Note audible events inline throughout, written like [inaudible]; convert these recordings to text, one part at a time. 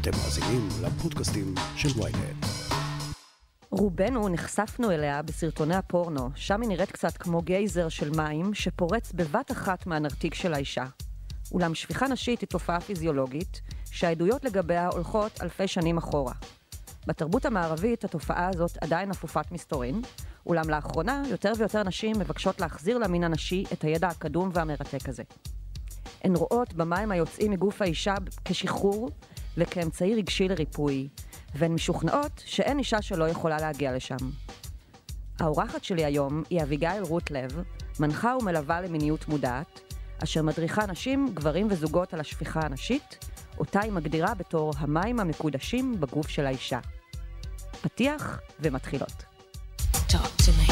אתם מאזינים לפודקאסטים של ויינט. רובנו נחשפנו אליה בסרטוני הפורנו, שם היא נראית קצת כמו גייזר של מים שפורץ בבת אחת מהנרתיק של האישה. אולם שפיכה נשית היא תופעה פיזיולוגית, שהעדויות לגביה הולכות אלפי שנים אחורה. בתרבות המערבית התופעה הזאת עדיין אפופת מסתורין, אולם לאחרונה יותר ויותר נשים מבקשות להחזיר למין הנשי את הידע הקדום והמרתק הזה. הן רואות במים היוצאים מגוף האישה כשחרור וכאמצעי רגשי לריפוי, והן משוכנעות שאין אישה שלא יכולה להגיע לשם. האורחת שלי היום היא אביגיל רוטלב, מנחה ומלווה למיניות מודעת, אשר מדריכה נשים, גברים וזוגות על השפיכה הנשית, אותה היא מגדירה בתור המים המקודשים בגוף של האישה. פתיח ומתחילות. Talk to me.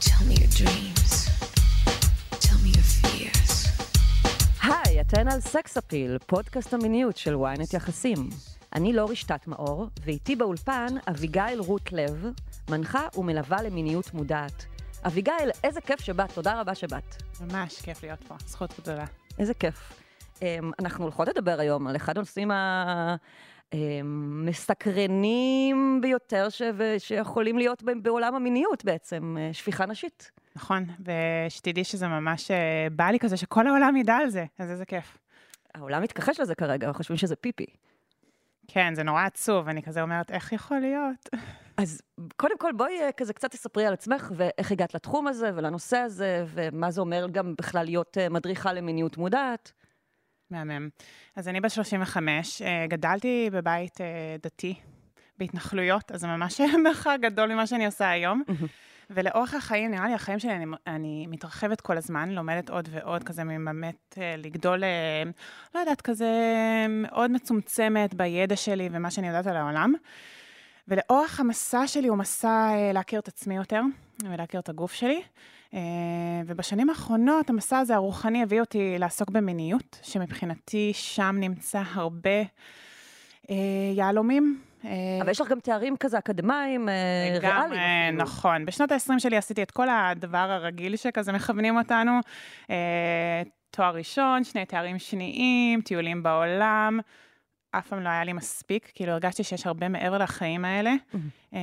Tell me your dreams. אתן על סקס אפיל, פודקאסט המיניות של ynet יחסים. אני לא רשתת מאור, ואיתי באולפן אביגיל רות לב, מנחה ומלווה למיניות מודעת. אביגיל, איזה כיף שבאת, תודה רבה שבאת. ממש כיף להיות פה, זכות גדולה. איזה כיף. אמ, אנחנו הולכות לדבר היום על אחד הנושאים המסקרנים ביותר ש... שיכולים להיות בעולם המיניות בעצם, אה, שפיכה נשית. נכון, ושתדעי שזה ממש אה, בא לי כזה שכל העולם ידע על זה, אז איזה כיף. העולם מתכחש לזה כרגע, חושבים שזה פיפי. כן, זה נורא עצוב, אני כזה אומרת, איך יכול להיות? [laughs] אז קודם כל בואי אה, כזה קצת תספרי על עצמך ואיך הגעת לתחום הזה ולנושא הזה, ומה זה אומר גם בכלל להיות אה, מדריכה למיניות מודעת. מהמם. אז אני בת 35, אה, גדלתי בבית דתי, בהתנחלויות, אז זה ממש [laughs] מרחק גדול ממה שאני עושה היום. ולאורך החיים, נראה לי החיים שלי, אני, אני מתרחבת כל הזמן, לומדת עוד ועוד, כזה באמת אה, לגדול, אה, לא יודעת, כזה מאוד מצומצמת בידע שלי ומה שאני יודעת על העולם. ולאורך המסע שלי הוא מסע אה, להכיר את עצמי יותר, ולהכיר את הגוף שלי. ובשנים האחרונות המסע הזה הרוחני הביא אותי לעסוק במיניות, שמבחינתי שם נמצא הרבה יהלומים. אה, אבל יש לך גם תארים כזה אקדמיים, אה, ריאליים. נכון. בשנות ה-20 שלי עשיתי את כל הדבר הרגיל שכזה מכוונים אותנו. אה, תואר ראשון, שני תארים שניים, טיולים בעולם. אף פעם לא היה לי מספיק, כאילו הרגשתי שיש הרבה מעבר לחיים האלה. אה,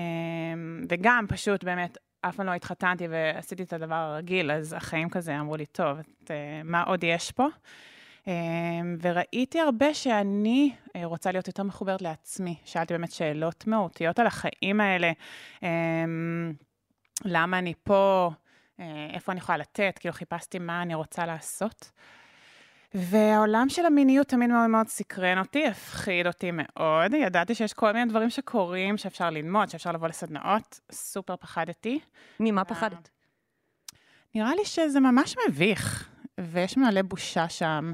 וגם פשוט באמת, אף פעם לא התחתנתי ועשיתי את הדבר הרגיל, אז החיים כזה אמרו לי, טוב, את, מה עוד יש פה? אה, וראיתי הרבה שאני אה, רוצה להיות יותר מחוברת לעצמי. שאלתי באמת שאלות מהותיות על החיים האלה. אה, למה אני פה? אה, איפה אני יכולה לתת? כאילו חיפשתי מה אני רוצה לעשות. והעולם של המיניות תמיד מאוד מאוד סקרן אותי, הפחיד אותי מאוד. ידעתי שיש כל מיני דברים שקורים, שאפשר ללמוד, שאפשר לבוא לסדנאות. סופר פחדתי. ממה פחדת? נראה לי שזה ממש מביך, ויש מלא בושה שם,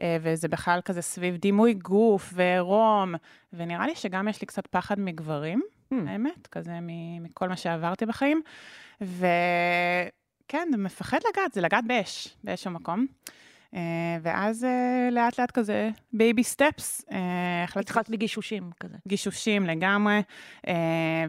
אה, וזה בכלל כזה סביב דימוי גוף ועירום, ונראה לי שגם יש לי קצת פחד מגברים, הממ. האמת, כזה מכל מה שעברתי בחיים. וכן, מפחד לגעת, זה לגעת באש, באיזשהו מקום. אה, ואז אה, לאט לאט כזה, baby steps, התחלת בגישושים כזה. גישושים לגמרי,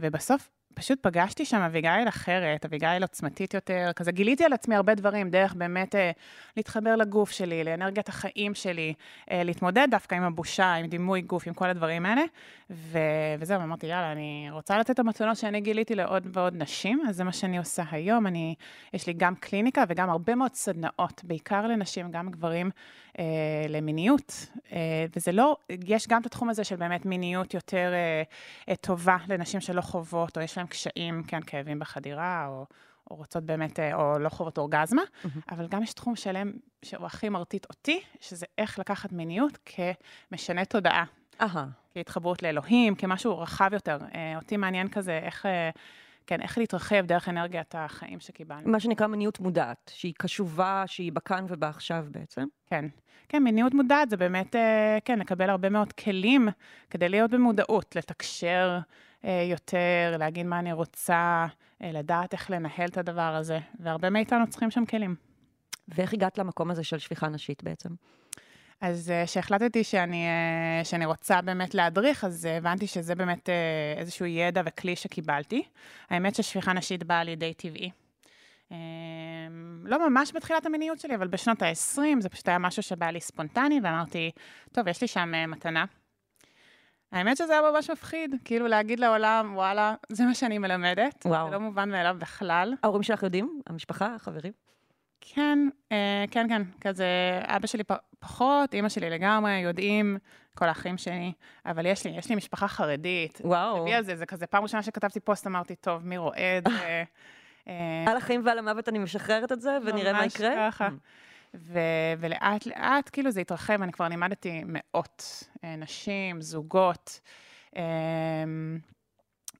ובסוף פשוט פגשתי שם אביגיל אחרת, אביגיל עוצמתית יותר, כזה גיליתי על עצמי הרבה דברים, דרך באמת אה, להתחבר לגוף שלי, לאנרגיית החיים שלי, אה, להתמודד דווקא עם הבושה, עם דימוי גוף, עם כל הדברים האלה, ו- וזהו, אמרתי, יאללה, אני רוצה לתת את המתנות שאני גיליתי לעוד ועוד נשים, אז זה מה שאני עושה היום, אני, יש לי גם קליניקה וגם הרבה מאוד סדנאות, בעיקר לנשים, גם גברים, אה, למיניות, אה, וזה לא, יש גם את התחום הזה של באמת מיניות יותר אה, אה, טובה לנשים שלא חוות, או יש להן קשיים, כן, כאבים בחדירה, או, או רוצות באמת, אה, או לא חוות אורגזמה, אבל גם יש תחום שלם שהוא הכי מרטיט אותי, שזה איך לקחת מיניות כמשנה תודעה, אהה. כהתחברות לאלוהים, כמשהו רחב יותר. אה, אותי מעניין כזה איך... כן, איך להתרחב דרך אנרגיית החיים שקיבלנו. מה שנקרא מיניות מודעת, שהיא קשובה, שהיא בכאן ובעכשיו בעצם. כן. כן, מיניות מודעת זה באמת, אה, כן, לקבל הרבה מאוד כלים כדי להיות במודעות, לתקשר אה, יותר, להגיד מה אני רוצה, אה, לדעת איך לנהל את הדבר הזה, והרבה מאיתנו צריכים שם כלים. ואיך הגעת למקום הזה של שפיכה נשית בעצם? אז כשהחלטתי שאני, אה, שאני רוצה באמת להדריך, אז אה, הבנתי שזה באמת אה, איזשהו ידע וכלי שקיבלתי. האמת ששפיכה נשית באה לידי טבעי. אה, לא ממש בתחילת המיניות שלי, אבל בשנות ה-20 זה פשוט היה משהו שבא לי ספונטני, ואמרתי, טוב, יש לי שם אה, מתנה. האמת שזה היה ממש מפחיד, כאילו להגיד לעולם, וואלה, זה מה שאני מלמדת. וואו. זה לא מובן מאליו בכלל. ההורים שלך יודעים? המשפחה? החברים? כן, אה, כן, כן, כזה, אבא שלי פחות, אימא שלי לגמרי, יודעים, כל האחים שלי, אבל יש לי, יש לי משפחה חרדית. וואו. תחשבי על זה, זה כזה, פעם ראשונה שכתבתי פוסט, אמרתי, טוב, מי רואה את זה? [laughs] על החיים ועל המוות אני משחררת את זה, ונראה מה ממש יקרה? ככה. ו- ולאט לאט, כאילו זה התרחב, אני כבר לימדתי מאות אה, נשים, זוגות, אה,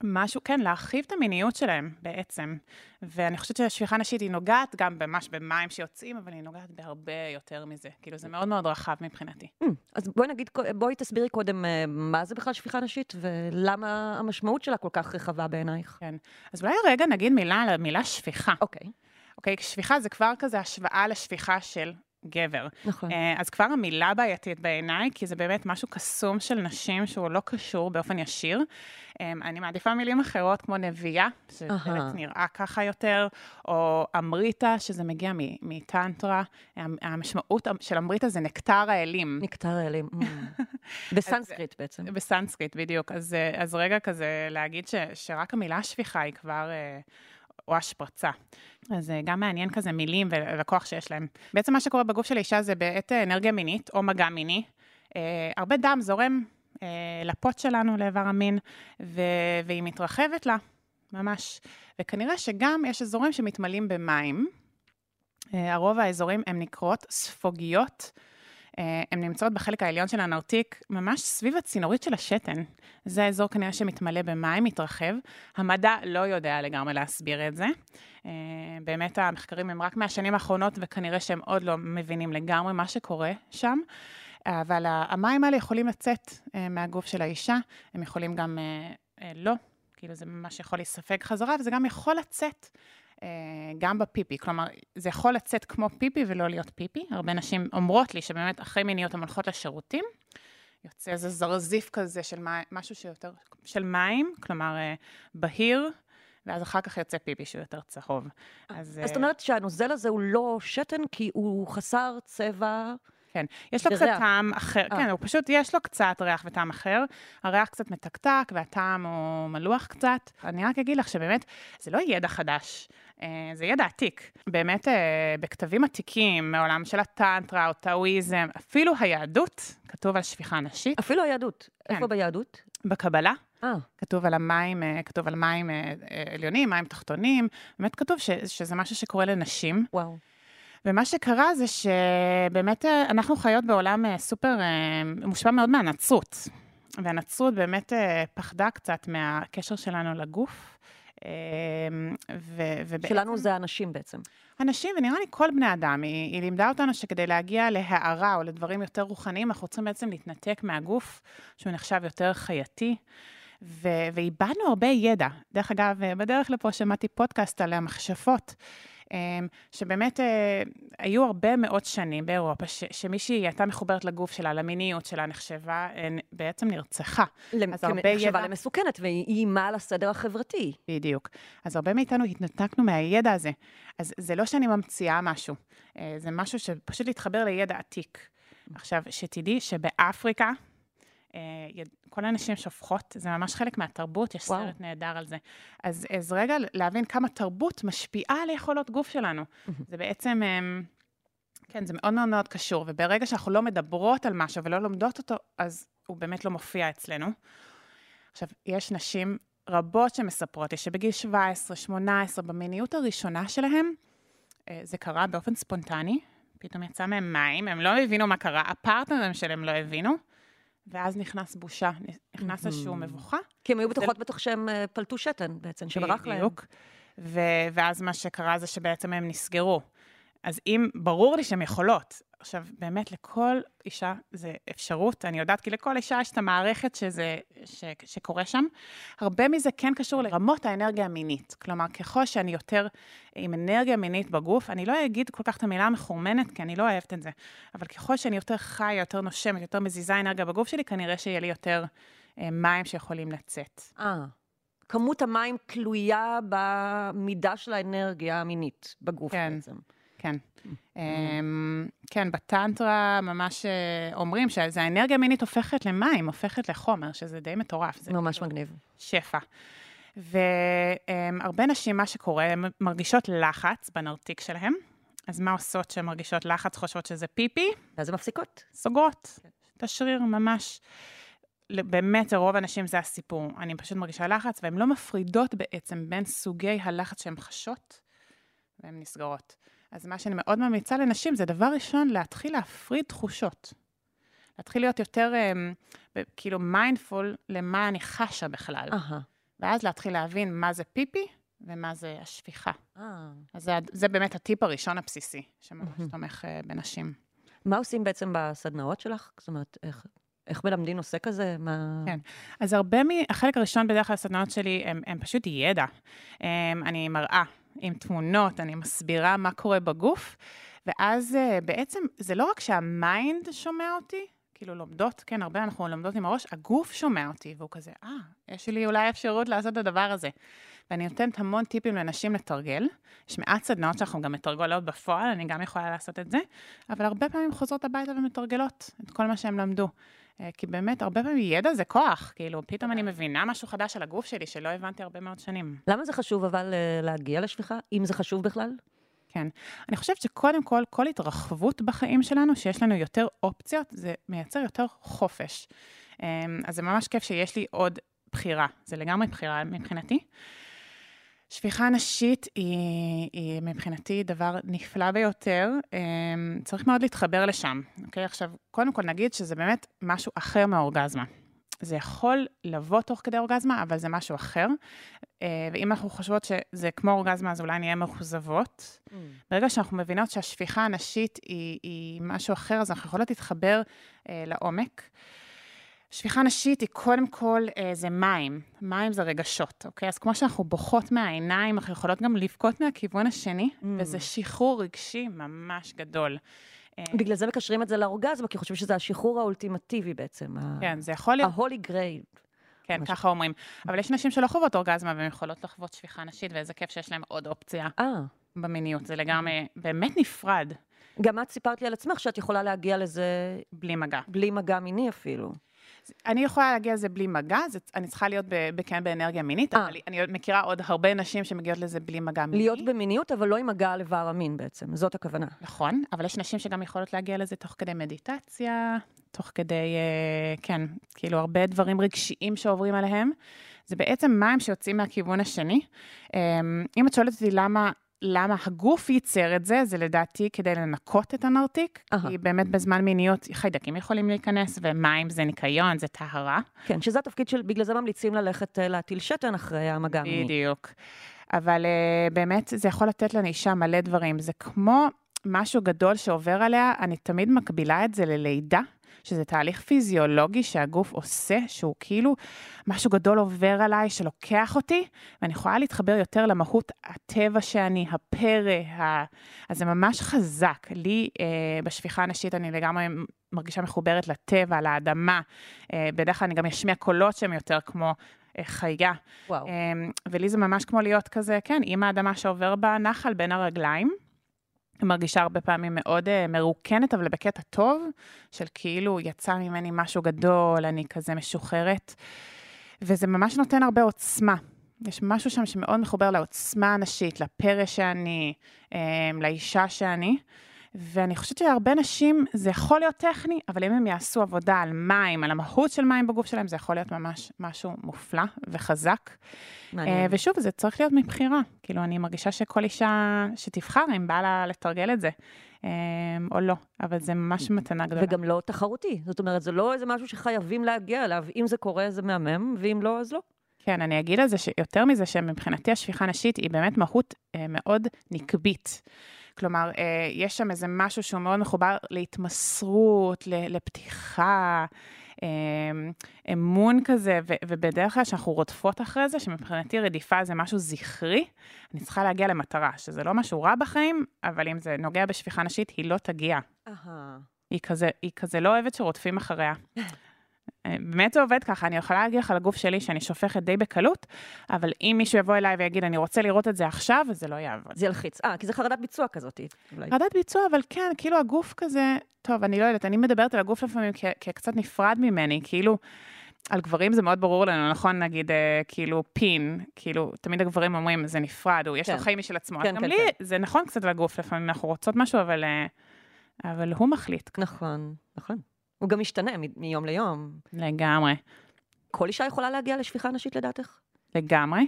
משהו, כן, להרחיב את המיניות שלהם בעצם. ואני חושבת שהשפיכה נשית היא נוגעת גם ממש במים שיוצאים, אבל היא נוגעת בהרבה יותר מזה. כאילו, זה מאוד מאוד רחב מבחינתי. Mm, אז בואי נגיד, בואי תסבירי קודם אה, מה זה בכלל שפיכה נשית, ולמה המשמעות שלה כל כך רחבה בעינייך. כן. אז אולי רגע נגיד מילה על המילה שפיכה. אוקיי, אוקיי? שפיכה זה כבר כזה השוואה לשפיכה של גבר. נכון. אה, אז כבר המילה בעייתית בעיניי, כי זה באמת משהו קסום של נשים שהוא לא קשור באופן ישיר. אה, אני מעדיפה מילים אחרות, כמו נביעה, שזה אהה. באמת נראה ככה יותר, או אמריטה, שזה מגיע מ- מטנטרה. המ- המשמעות של אמריטה זה נקטר האלים. נקטר האלים. [laughs] ממ. בסנסקריט בעצם. בסנסקריט, בדיוק. אז, אה, אז רגע כזה להגיד ש, שרק המילה שפיכה היא כבר... אה, או השפרצה. אז זה גם מעניין כזה מילים ולכוח שיש להם. בעצם מה שקורה בגוף של אישה זה בעת אה, אנרגיה מינית או מגע מיני. אה, הרבה דם זורם אה, לפוט שלנו, לאיבר המין, ו- והיא מתרחבת לה, ממש. וכנראה שגם יש אזורים שמתמלאים במים. אה, הרוב האזורים הם נקראות ספוגיות. אה, הן נמצאות בחלק העליון של הנרתיק, ממש סביב הצינורית של השתן. זה האזור כנראה שמתמלא במים, מתרחב. המדע לא יודע לגמרי להסביר את זה. אה, באמת המחקרים הם רק מהשנים האחרונות, וכנראה שהם עוד לא מבינים לגמרי מה שקורה שם. אבל ה- המים האלה יכולים לצאת אה, מהגוף של האישה, הם יכולים גם אה, אה, לא, כאילו זה ממש יכול להיספג חזרה, וזה גם יכול לצאת אה, גם בפיפי. כלומר, זה יכול לצאת כמו פיפי ולא להיות פיפי. הרבה נשים אומרות לי שבאמת אחרי מיניות הן הולכות לשירותים, יוצא איזה זרזיף כזה של מי, משהו שיותר, של מים, כלומר אה, בהיר, ואז אחר כך יוצא פיפי שהוא יותר צהוב. אז, אז זאת אה, אומרת שהנוזל הזה הוא לא שתן, כי הוא חסר צבע... כן, יש לו קצת. טעם אחר, אה. כן, הוא פשוט, יש לו קצת ריח וטעם אחר. הריח קצת מתקתק והטעם הוא מלוח קצת. אני רק אגיד לך שבאמת, זה לא ידע חדש, אה, זה ידע עתיק. באמת, אה, בכתבים עתיקים מעולם של הטנטרה או טאואיזם, אפילו היהדות, כתוב על שפיכה נשית. אפילו היהדות. כן. איפה ביהדות? בקבלה, אה, כתוב על המים, כתוב על מים עליונים, מים תחתונים, באמת כתוב ש, שזה משהו שקורה לנשים. וואו. ומה שקרה זה שבאמת אה, אנחנו חיות בעולם אה, סופר אה, מושפע מאוד מהנצרות. והנצרות באמת פחדה קצת מהקשר שלנו לגוף. ו- ובעצם... שלנו זה הנשים בעצם. אנשים, ונראה לי כל בני אדם, היא, היא לימדה אותנו שכדי להגיע להערה או לדברים יותר רוחניים, אנחנו צריכים בעצם להתנתק מהגוף, שהוא נחשב יותר חייתי. ו- ואיבדנו הרבה ידע. דרך אגב, בדרך לפה שמעתי פודקאסט על המכשפות, שבאמת אה, היו הרבה מאוד שנים באירופה, ש- שמישהי הייתה מחוברת לגוף שלה, למיניות שלה, נחשבה, אה, בעצם נרצחה. למ- אז הרבה ידע- למסוכנת, והיא איימה על הסדר החברתי. בדיוק. אז הרבה מאיתנו התנתקנו מהידע הזה. אז זה לא שאני ממציאה משהו, אה, זה משהו שפשוט להתחבר לידע עתיק. עכשיו, שתדעי שבאפריקה, כל הנשים שופכות, זה ממש חלק מהתרבות, יש וואו. סרט נהדר על זה. אז, אז רגע להבין כמה תרבות משפיעה על יכולות גוף שלנו. זה בעצם, אה, כן, זה מאוד מאוד מאוד קשור, וברגע שאנחנו לא מדברות על משהו ולא לומדות אותו, אז הוא באמת לא מופיע אצלנו. עכשיו, יש נשים רבות שמספרות לי שבגיל 17, 18, במיניות הראשונה שלהם, אה, זה קרה באופן ספונטני, פתאום יצא מהם מים, הם לא הבינו מה קרה, הפרטנרים שלהם לא הבינו, ואז נכנס בושה, נכנס איזשהו מבוכה. כי הם היו בטוחות בתוך שהם אה, פלטו שתן בעצם, שברח להם. בדיוק. ואז מה שקרה זה שבעצם הם נסגרו. אז אם, ברור לי שהן יכולות. עכשיו, באמת, לכל אישה זה אפשרות, אני יודעת, כי לכל אישה יש את המערכת שזה, ש, שקורה שם. הרבה מזה כן קשור לרמות האנרגיה המינית. כלומר, ככל שאני יותר עם אנרגיה מינית בגוף, אני לא אגיד כל כך את המילה המחורמנת, כי אני לא אוהבת את זה, אבל ככל שאני יותר חיה, יותר נושמת, יותר מזיזה אנרגיה בגוף שלי, כנראה שיהיה לי יותר אה, מים שיכולים לצאת. אה. כמות המים תלויה במידה של האנרגיה המינית בגוף כן. בעצם. כן. אמ, כן, בטנטרה ממש אה, אומרים שזה האנרגיה המינית הופכת למים, הופכת לחומר, שזה די מטורף. זה ממש כאילו מגניב. שפע. והרבה נשים, מה שקורה, הן מרגישות לחץ בנרתיק שלהן. אז מה עושות כשהן מרגישות לחץ? חושבות שזה פיפי? ואז הן מפסיקות. סוגרות את השריר ממש. באמת, לרוב האנשים זה הסיפור. אני פשוט מרגישה לחץ, והן לא מפרידות בעצם בין סוגי הלחץ שהן חשות, והן נסגרות. אז מה שאני מאוד ממליצה לנשים, זה דבר ראשון, להתחיל להפריד תחושות. להתחיל להיות יותר, אמ, כאילו, mindful למה אני חשה בכלל. אהה. ואז להתחיל להבין מה זה פיפי ומה זה השפיכה. אה. אז זה, זה באמת הטיפ הראשון הבסיסי, שממש מהמם. תומך אה, בנשים. מה עושים בעצם בסדנאות שלך? זאת אומרת, איך, איך מלמדים נושא כזה? מה... כן. אז הרבה מה... החלק הראשון בדרך כלל הסדנאות שלי הם, הם פשוט ידע. הם, אני מראה עם תמונות, אני מסבירה מה קורה בגוף, ואז אה, בעצם זה לא רק שה mind שומע אותי, כאילו לומדות, כן, הרבה אנחנו לומדות עם הראש, הגוף שומע אותי, והוא כזה, אה, יש לי אולי אפשרות לעשות את הדבר הזה. ואני נותנת המון טיפים לנשים לתרגל. יש מעט סדנאות שאנחנו גם מתרגלות בפועל, אני גם יכולה לעשות את זה, אבל הרבה פעמים חוזרות הביתה ומתרגלות את כל מה שהם למדו. אה, כי באמת, הרבה פעמים ידע זה כוח, כאילו, פתאום אני מבינה משהו חדש על הגוף שלי שלא הבנתי הרבה מאוד שנים. למה זה חשוב אבל אה, להגיע לשפיכה? אם זה חשוב בכלל? כן. אני חושבת שקודם כל, כל התרחבות בחיים שלנו, שיש לנו יותר אופציות, זה מייצר יותר חופש. אמ, אז זה ממש כיף שיש לי עוד בחירה. זה לגמרי בחירה מבחינתי. שפיכה נשית היא, היא מבחינתי דבר נפלא ביותר, אמ, צריך מאוד להתחבר לשם, אוקיי? עכשיו, קודם כל נגיד שזה באמת משהו אחר מהאורגזמה. זה יכול לבוא תוך כדי אורגזמה, אבל זה משהו אחר. אה, ואם אנחנו חושבות שזה כמו אורגזמה, אז אולי נהיה מאוכזבות. ברגע שאנחנו מבינות שהשפיכה הנשית היא, היא משהו אחר, אז אנחנו יכולות להתחבר אה, לעומק. שפיכה נשית היא קודם כל, אה, זה מים. מים זה רגשות, אוקיי? אז כמו שאנחנו בוכות מהעיניים, אנחנו יכולות גם לבכות מהכיוון השני, Mm. וזה שחרור רגשי ממש גדול. אה, בגלל זה מקשרים את זה לאורגזמה, כי חושבים שזה השחרור האולטימטיבי בעצם. כן, זה יכול להיות, ההולי גרייד. כן. ככה אומרים. אבל יש נשים שלא חוות אורגזמה והן יכולות לחוות שפיכה נשית, ואיזה כיף שיש להן עוד אופציה אה, במיניות. זה לגמרי, באמת נפרד, גם את סיפרת לי על עצמך שאת יכולה להגיע לזה בלי מגע. בלי מגע מיני אפילו. אני יכולה להגיע לזה בלי מגע, זה, אני צריכה להיות ב- בכן באנרגיה מינית, אה. אבל אני מכירה עוד הרבה נשים שמגיעות לזה בלי מגע מיני. להיות במיניות, אבל לא עם מגע על איבר המין בעצם, זאת הכוונה. נכון, אבל יש נשים שגם יכולות להגיע לזה תוך כדי מדיטציה, תוך כדי, אה, כן, כאילו הרבה דברים רגשיים שעוברים עליהם. זה בעצם מים שיוצאים מהכיוון השני. אה, אם את שואלת אותי למה... למה הגוף ייצר את זה, זה לדעתי כדי לנקות את הנרתיק, אהה. כי באמת בזמן מיניות חיידקים יכולים להיכנס, ומים זה ניקיון, זה טהרה. כן, שזה התפקיד של, בגלל זה ממליצים ללכת אה, להטיל שתן אחרי המגע המיני. בדיוק. אבל uh, באמת זה יכול לתת לאישה מלא דברים. זה כמו משהו גדול שעובר עליה, אני תמיד מקבילה את זה ללידה, שזה תהליך פיזיולוגי שהגוף עושה, שהוא כאילו משהו גדול עובר עליי, שלוקח אותי, ואני יכולה להתחבר יותר למהות הטבע שאני, הפרא, ה... אז זה ממש חזק. לי, uh, בשפיכה הנשית, אני לגמרי מרגישה מחוברת לטבע, לאדמה. Uh, בדרך כלל אני גם אשמיע קולות שהם יותר כמו... אה, חיה. וואו. אמ, ולי זה ממש כמו להיות כזה, כן, עם האדמה שעובר בנחל בין הרגליים. מרגישה הרבה פעמים מאוד uh, מרוקנת, אבל בקטע טוב, של כאילו יצא ממני משהו גדול, אני כזה משוחררת. וזה ממש נותן הרבה עוצמה. יש משהו שם שמאוד מחובר לעוצמה הנשית, לפרא שאני, um, לאישה שאני. ואני חושבת שהרבה נשים, זה יכול להיות טכני, אבל אם הם יעשו עבודה על מים, על המהות של מים בגוף שלהם, זה יכול להיות ממש משהו מופלא וחזק. מעניין. אה, ושוב, זה צריך להיות מבחירה. כאילו, אני מרגישה שכל אישה שתבחר, אם בא לה לתרגל את זה, אה, או לא, אבל זה ממש מתנה גדולה. וגם לא תחרותי. זאת אומרת, זה לא איזה משהו שחייבים להגיע אליו. אם זה קורה, זה מהמם, ואם לא, אז לא. כן, אני אגיד על זה שיותר מזה, שמבחינתי השפיכה נשית היא באמת מהות אה, מאוד נקבית. כלומר, אה, יש שם איזה משהו שהוא מאוד מחובר להתמסרות, ל- לפתיחה, אה, אמון כזה, ו- ובדרך כלל כשאנחנו רודפות אחרי זה, שמבחינתי רדיפה זה משהו זכרי, אני צריכה להגיע למטרה, שזה לא משהו רע בחיים, אבל אם זה נוגע בשפיכה נשית, היא לא תגיע. אהה. היא כזה, היא כזה לא אוהבת שרודפים אחריה. אה, באמת זה עובד ככה, אני יכולה להגיד לך על הגוף שלי שאני שופכת די בקלות, אבל אם מישהו יבוא אליי ויגיד, אני רוצה לראות את זה עכשיו, זה לא יעבוד. זה ילחיץ. אה, כי זה חרדת ביצוע כזאת. אולי. חרדת ביצוע, אבל כן, כאילו הגוף כזה, טוב, אני לא יודעת, אני מדברת על הגוף לפעמים כ- כקצת נפרד ממני, כאילו, על גברים זה מאוד ברור לנו, נכון? נגיד, אה, כאילו, פין, כאילו, תמיד הגברים אומרים, זה נפרד, הוא, יש לו כן. חיים משל עצמו. כן, גם כן, לי, כן. זה נכון קצת על הגוף לפעמים, אנחנו רוצות משהו, אבל, אה, אבל הוא מחליט נכון, נכון. הוא גם משתנה מ- מיום ליום. לגמרי. כל אישה יכולה להגיע לשפיכה נשית לדעתך? לגמרי.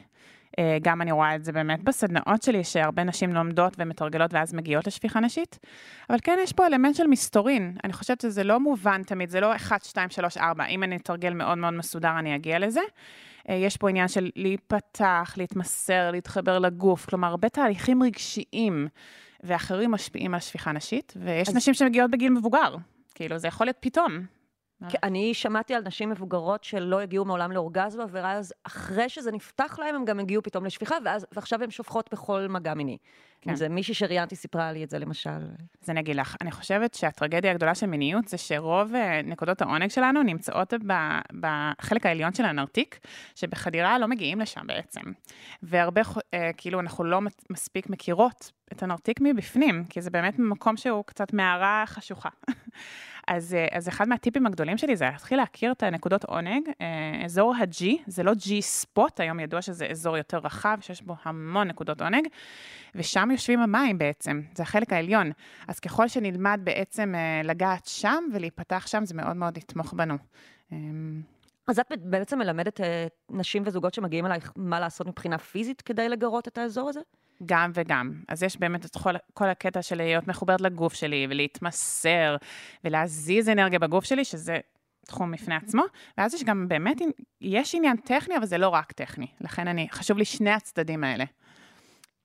אה, גם אני רואה את זה באמת בסדנאות שלי, שהרבה נשים לומדות ומתרגלות ואז מגיעות לשפיכה נשית. אבל כן, יש פה אלמנט של מסתורין. אני חושבת שזה לא מובן תמיד, זה לא 1, 2, 3, 4. אם אני אתרגל מאוד מאוד מסודר, אני אגיע לזה. אה, יש פה עניין של להיפתח, להתמסר, להתחבר לגוף, כלומר, הרבה תהליכים רגשיים ואחרים משפיעים על שפיכה נשית, ויש אז- נשים שמגיעות בגיל מבוגר. כאילו, זה יכול להיות פתאום. אני שמעתי על נשים מבוגרות שלא הגיעו מעולם לאורגזמה, ואז אחרי שזה נפתח להם, הם גם הגיעו פתאום לשפיכה, ואז, ועכשיו הן שופכות בכל מגע מיני. כן. זה מישהי שראיינתי סיפרה לי את זה, למשל. אז אני אגיד לך, אני חושבת שהטרגדיה הגדולה של מיניות זה שרוב אה, נקודות העונג שלנו נמצאות בחלק העליון של הנרתיק, שבחדירה לא מגיעים לשם בעצם. והרבה, אה, כאילו, אנחנו לא מספיק מכירות את הנרתיק מבפנים, כי זה באמת מקום שהוא קצת מערה חשוכה. אז, אה, אז אחד מהטיפים הגדולים שלי זה להתחיל להכיר את הנקודות עונג. אה, אזור ה-G, זה לא G ספוט, היום ידוע שזה אזור יותר רחב, שיש בו המון נקודות עונג, ושם יושבים המים בעצם, זה החלק העליון. אז ככל שנלמד בעצם אה, לגעת שם ולהיפתח שם, זה מאוד מאוד יתמוך בנו. אז את בעצם מלמדת אה, נשים וזוגות שמגיעים אלייך מה לעשות מבחינה פיזית כדי לגרות את האזור הזה? גם וגם. אז יש באמת את כל, כל הקטע של להיות מחוברת לגוף שלי, ולהתמסר, ולהזיז אנרגיה בגוף שלי, שזה תחום בפני עצמו. ואז יש גם באמת, יש עניין טכני, אבל זה לא רק טכני. לכן אני, חשוב לי שני הצדדים האלה.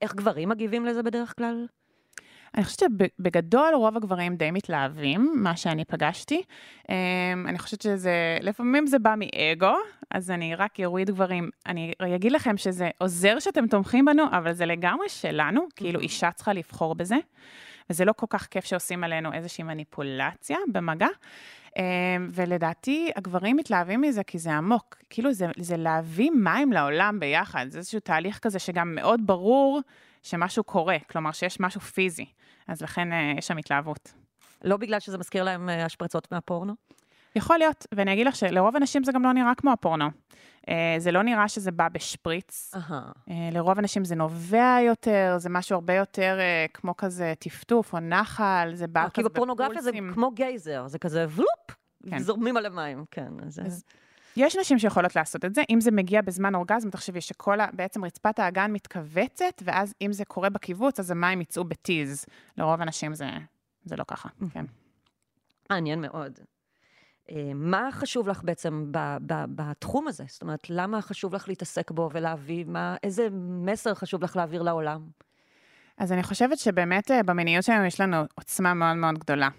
איך גברים מגיבים לזה בדרך כלל? אני חושבת שבגדול רוב הגברים די מתלהבים, מה שאני פגשתי. אמ, אני חושבת שזה, לפעמים זה בא מאגו, אז אני רק אוריד גברים. אני אגיד לכם שזה עוזר שאתם תומכים בנו, אבל זה לגמרי שלנו, כאילו אישה צריכה לבחור בזה. וזה לא כל כך כיף שעושים עלינו איזושהי מניפולציה במגע. אמ, ולדעתי, הגברים מתלהבים מזה כי זה עמוק. כאילו, זה, זה להביא מים לעולם ביחד. זה איזשהו תהליך כזה שגם מאוד ברור שמשהו קורה, כלומר שיש משהו פיזי. אז לכן אה, יש שם התלהבות. לא בגלל שזה מזכיר להם אה, השפרצות מהפורנו? יכול להיות, ואני אגיד לך שלרוב אנשים זה גם לא נראה כמו הפורנו. אה, זה לא נראה שזה בא בשפריץ. אה, לרוב אנשים זה נובע יותר, זה משהו הרבה יותר כמו כזה טפטוף או נחל, זה בא כי כזה בפורנוגרפיה זה בפולסים. כמו גייזר, זה כזה ולופ, כן. זורמים על המים, כן. אז... אז יש נשים שיכולות לעשות את זה, אם זה מגיע בזמן אורגזם, תחשבי שכל, ה- בעצם רצפת האגן מתכווצת, ואז אם זה קורה בקיבוץ, אז המים יצאו בטיז. לרוב אנשים זה, זה לא ככה, כן. מעניין מאוד. אה, מה חשוב לך בעצם ב- ב- בתחום הזה? זאת אומרת, למה חשוב לך להתעסק בו ולהביא, מה, איזה מסר חשוב לך להעביר לעולם? אז אני חושבת שבאמת אה, במיניות שלנו יש לנו עוצמה מאוד מאוד גדולה.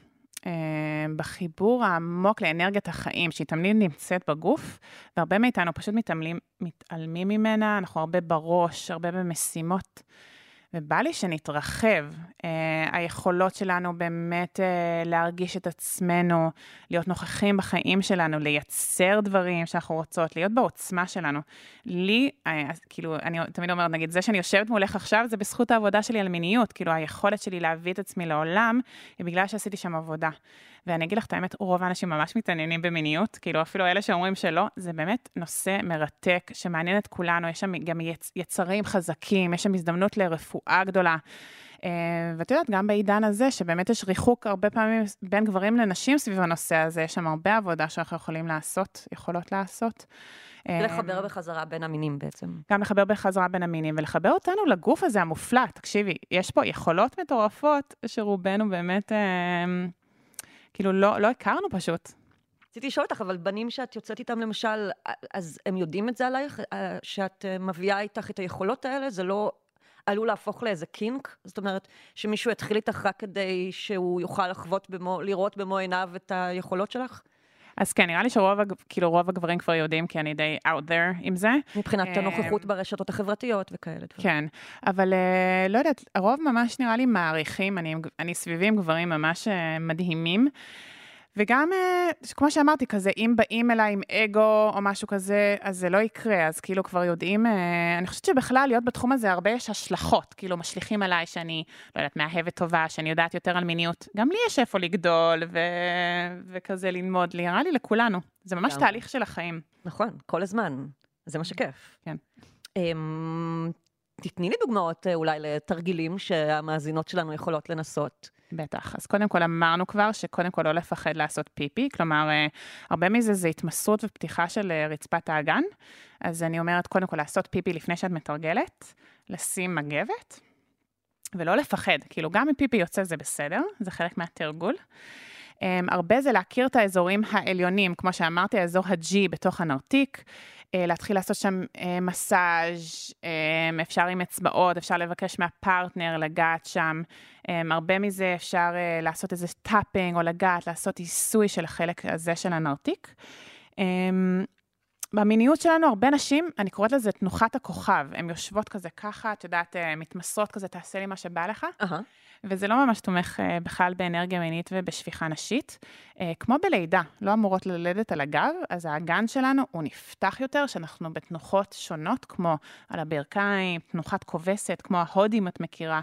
אה, בחיבור העמוק לאנרגיית החיים, שהיא תמיד נמצאת בגוף, והרבה מאיתנו פשוט מתעלמים, מתעלמים ממנה, אנחנו הרבה בראש, הרבה במשימות. ובא לי שנתרחב. אה, היכולות שלנו באמת אה, להרגיש את עצמנו, להיות נוכחים בחיים שלנו, לייצר דברים שאנחנו רוצות, להיות בעוצמה שלנו. לי, אז כאילו, אני תמיד אומרת, נגיד, זה שאני יושבת מולך עכשיו, זה בזכות העבודה שלי על מיניות. כאילו, היכולת שלי להביא את עצמי לעולם, היא בגלל שעשיתי שם עבודה. ואני אגיד לך את האמת, רוב האנשים ממש מתעניינים במיניות, כאילו אפילו אלה שאומרים שלא, זה באמת נושא מרתק, שמעניין את כולנו, יש שם גם יצ, יצרים חזקים, יש שם הזדמנות לרפואה גדולה. אה, ואת יודעת, גם בעידן הזה, שבאמת יש ריחוק הרבה פעמים בין גברים לנשים סביב הנושא הזה, יש שם הרבה עבודה שאנחנו יכולים לעשות, יכולות לעשות. אה, לחבר בחזרה בין המינים בעצם. גם לחבר בחזרה בין המינים ולחבר אותנו לגוף הזה המופלא. תקשיבי, יש פה יכולות מטורפות שרובנו באמת, אה, כאילו, לא, לא הכרנו פשוט. רציתי לשאול אותך, אבל בנים שאת יוצאת איתם למשל, אז הם יודעים את זה עלייך? אה, שאת אה, מביאה איתך את היכולות האלה? זה לא עלול להפוך לאיזה קינק? זאת אומרת, שמישהו יתחיל איתך רק כדי שהוא יוכל לחוות במו, לראות במו עיניו את היכולות שלך? אז כן, נראה לי שרוב כאילו, רוב הגברים כבר יודעים, כי אני די out there עם זה. מבחינת אה, הנוכחות ברשתות החברתיות וכאלה דברים. כן, אבל uh, לא יודעת, הרוב ממש נראה לי מעריכים, אני, אני סביבי עם גברים ממש uh, מדהימים, וגם, אה, כמו שאמרתי, כזה, אם באים אליי עם אגו או משהו כזה, אז זה לא יקרה, אז כאילו כבר יודעים, אה, אני חושבת שבכלל להיות בתחום הזה הרבה יש השלכות, כאילו משליכים עליי שאני, לא יודעת, מאהבת טובה, שאני יודעת יותר על מיניות. גם לי יש איפה לגדול ו... וכזה ללמוד, נראה לי לכולנו. זה ממש גם. תהליך של החיים. נכון, כל הזמן. זה מה שכיף. כן. אמ, תתני לי דוגמאות אה, אולי לתרגילים שהמאזינות שלנו יכולות לנסות. בטח. אז קודם כל אמרנו כבר שקודם כל לא לפחד לעשות פיפי, כלומר, אה, הרבה מזה זה התמסרות ופתיחה של אה, רצפת האגן. אז אני אומרת, קודם כל לעשות פיפי לפני שאת מתרגלת, לשים מגבת, ולא לפחד. כאילו, גם אם פיפי יוצא זה בסדר, זה חלק מהתרגול. אמ, הרבה זה להכיר את האזורים העליונים, כמו שאמרתי, האזור ה-G בתוך הנרתיק, להתחיל לעשות שם אה, מסאז', אמ, אפשר עם אצבעות, אפשר לבקש מהפרטנר לגעת שם. אמ, הרבה מזה אפשר אה, לעשות איזה tapping או לגעת, לעשות עיסוי של החלק הזה של הנרתיק. אמ, במיניות שלנו, הרבה נשים, אני קוראת לזה תנוחת הכוכב. הן יושבות כזה ככה, את יודעת, אה, מתמסרות כזה, תעשה לי מה שבא לך. אהה. וזה לא ממש תומך אה, בכלל באנרגיה מינית ובשפיכה נשית. אה, כמו בלידה, לא אמורות ללדת על הגב, אז האגן שלנו הוא נפתח יותר, שאנחנו בתנוחות שונות, כמו על הברכיים, תנוחת כובסת, כמו ההודים את מכירה,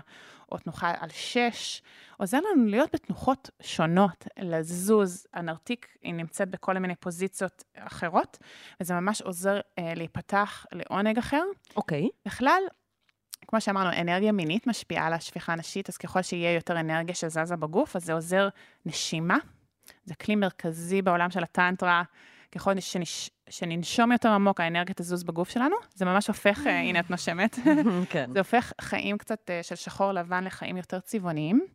או תנוחה על שש. עוזר לנו להיות בתנוחות שונות, לזוז. הנרתיק, היא נמצאת בכל מיני פוזיציות אחרות, וזה ממש עוזר אה, להיפתח לעונג אחר. אוקיי. בכלל, כמו שאמרנו, אנרגיה מינית משפיעה על השפיכה הנשית, אז ככל שיהיה יותר אנרגיה שזזה בגוף, אז זה עוזר נשימה. זה כלי מרכזי בעולם של הטנטרה. ככל שנש... שננשום יותר עמוק, האנרגיה תזוז בגוף שלנו. זה ממש הופך, אה, הנה את נושמת, [laughs] כן. זה הופך חיים קצת אה, של שחור לבן לחיים יותר צבעוניים.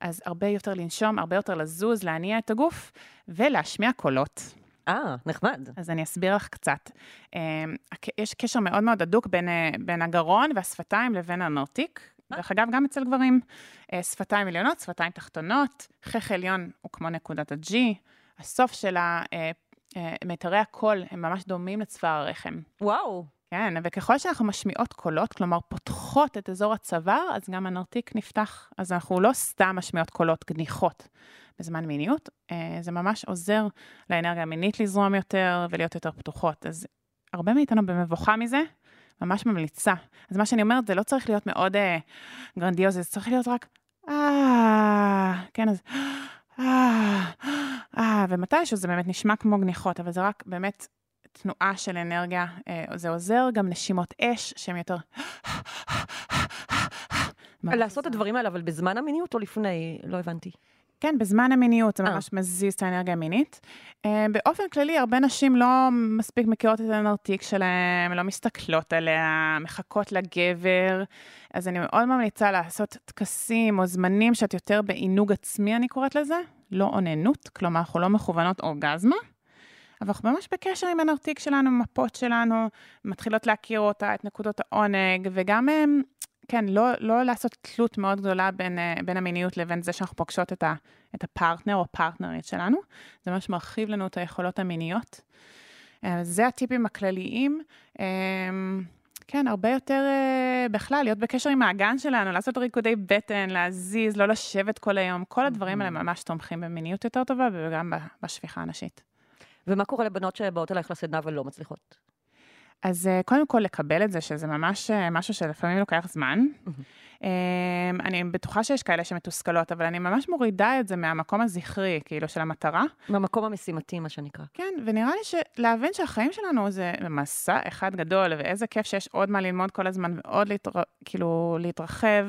אז הרבה יותר לנשום, הרבה יותר לזוז, להניע את הגוף ולהשמיע קולות. אה, נחמד. אז אני אסביר לך קצת. אה, הק- יש קשר מאוד מאוד הדוק בין, אה, בין הגרון והשפתיים לבין הנרתיק. דרך אגב, גם אצל גברים. אה, שפתיים עליונות, שפתיים תחתונות, חך עליון הוא כמו נקודת ה-G, הסוף של אה, אה, מיתרי הקול הם ממש דומים לצוואר הרחם. וואו. כן, וככל שאנחנו משמיעות קולות, כלומר פותחות את אזור הצוואר, אז גם הנרתיק נפתח. אז אנחנו לא סתם משמיעות קולות גניחות בזמן מיניות, אה, זה ממש עוזר לאנרגיה המינית לזרום יותר ולהיות יותר פתוחות. אז הרבה מאיתנו במבוכה מזה, ממש ממליצה. אז מה שאני אומרת, זה לא צריך להיות מאוד אה, גרנדיוזי, זה צריך להיות רק אה, כן, אז אה, אה, ומתישהו זה באמת נשמע כמו גניחות, אבל זה רק באמת תנועה של אנרגיה, אה, זה עוזר, גם נשימות אש, שהן יותר... [laughs] לעשות את הדברים האלה, אבל בזמן המיניות או לפני? לא הבנתי. כן, בזמן המיניות זה אה. ממש מזיז את האנרגיה המינית. אה, באופן כללי, הרבה נשים לא מספיק מכירות את הנרתיק שלהן, לא מסתכלות עליה, מחכות לגבר. אז אני מאוד ממליצה לעשות טקסים או זמנים שאת יותר בעינוג עצמי, אני קוראת לזה, לא אוננות, כלומר, אנחנו לא מכוונות אורגזמה. אבל אנחנו ממש בקשר עם הנרתיק שלנו, עם המפות שלנו, מתחילות להכיר אותה, את נקודות העונג, וגם, אה, כן, לא, לא לעשות תלות מאוד גדולה בין, אה, בין המיניות לבין זה שאנחנו פוגשות את, ה, את הפרטנר או פרטנרית שלנו. זה ממש מרחיב לנו את היכולות המיניות. אה, זה הטיפים הכלליים. אה, כן, הרבה יותר אה, בכלל, להיות בקשר עם האגן שלנו, לעשות ריקודי בטן, להזיז, לא לשבת כל היום. כל הדברים האלה ממש תומכים במיניות יותר טובה וגם בשפיכה הנשית. ומה קורה לבנות שבאות אלייך לסדנה ולא מצליחות? אז אה, קודם כל לקבל את זה, שזה ממש אה, משהו שלפעמים לוקח זמן. אה, אני בטוחה שיש כאלה שמתוסכלות, אבל אני ממש מורידה את זה מהמקום הזכרי, כאילו, של המטרה. מהמקום המשימתי, מה שנקרא. כן, ונראה לי שלהבין שהחיים שלנו זה מסע אחד גדול, ואיזה כיף שיש עוד מה ללמוד כל הזמן, ועוד להתר... כאילו להתרחב,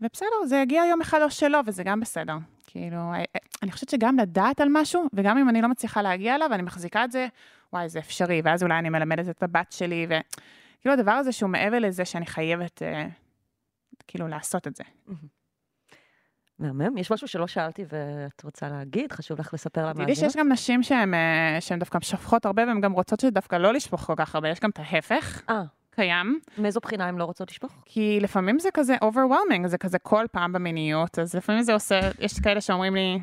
ובסדר, זה יגיע יום אחד או שלא, וזה גם בסדר. כאילו, אה, אני חושבת שגם לדעת על משהו, וגם אם אני לא מצליחה להגיע אליו, אני מחזיקה את זה, וואי, זה אפשרי, ואז אולי אני מלמדת את הבת שלי, וכאילו הדבר הזה שהוא מעבר לזה שאני חייבת, אה, כאילו, לעשות את זה. מהמם. יש משהו שלא שאלתי ואת רוצה להגיד? חשוב לך לספר תדעי למאזינות? שיש גם נשים אה, שהן דווקא שופכות הרבה, והן גם רוצות שדווקא לא לשפוך כל כך הרבה, יש גם את ההפך, אה, קיים. מאיזו בחינה הן לא רוצות לשפוך? כי לפעמים זה כזה overwhelming, זה כזה כל פעם במיניות, אז לפעמים זה עושה, יש כאלה שאומרים לי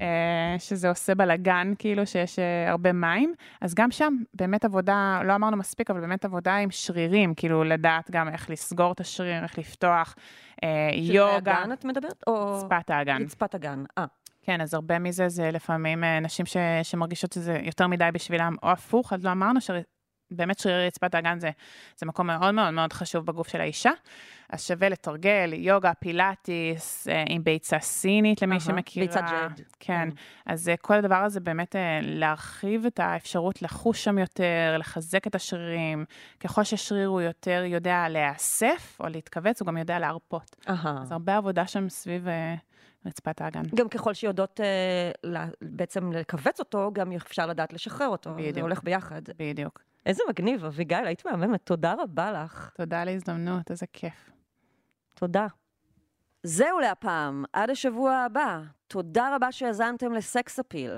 אה, שזה עושה בלאגן, כאילו שיש אה, הרבה מים, אז גם שם באמת עבודה, לא אמרנו מספיק, אבל באמת עבודה עם שרירים, כאילו לדעת גם איך לסגור את השריר, איך לפתוח, אה, יוגה, שזה הגן את מדברת? או... רצפת האגן. רצפת הגן. אה, כן, אז הרבה מזה זה לפעמים אה, נשים ש, שמרגישות שזה יותר מדי בשבילם, או הפוך, אז לא אמרנו שבאמת שרירי רצפת האגן זה, זה מקום מאוד מאוד מאוד חשוב בגוף של האישה. אז שווה לתרגל יוגה, פילאטיס, אה, עם ביצה סינית, למי אהה, שמכירה. ביצת ג'ייד. כן, אז אה, כל הדבר הזה באמת אה, להרחיב את האפשרות לחוש שם יותר, לחזק את השרירים. ככל ששריר הוא יותר יודע להיאסף או להתכווץ, הוא גם יודע להרפות. אהה. אז הרבה עבודה שם סביב רצפת האגן. גם ככל שיודעות אה, לה- בעצם לכווץ אותו, גם אפשר לדעת לשחרר אותו. זה בדיוק. הולך ביחד. בדיוק. איזה מגניב, אביגיל, היית מהממת. תודה רבה לך. תודה על ההזדמנות, איזה כיף. תודה. זהו להפעם, עד השבוע הבא. תודה רבה שהאזנתם לסקס אפיל.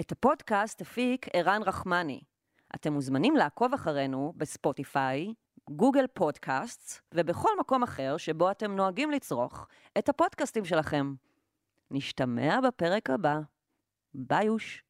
את הפודקאסט הפיק ערן רחמני. אתם מוזמנים לעקוב אחרינו בספוטיפיי, גוגל פודקאסט ובכל מקום אחר שבו אתם נוהגים לצרוך את הפודקאסטים שלכם. נשתמע בפרק הבא. ביוש.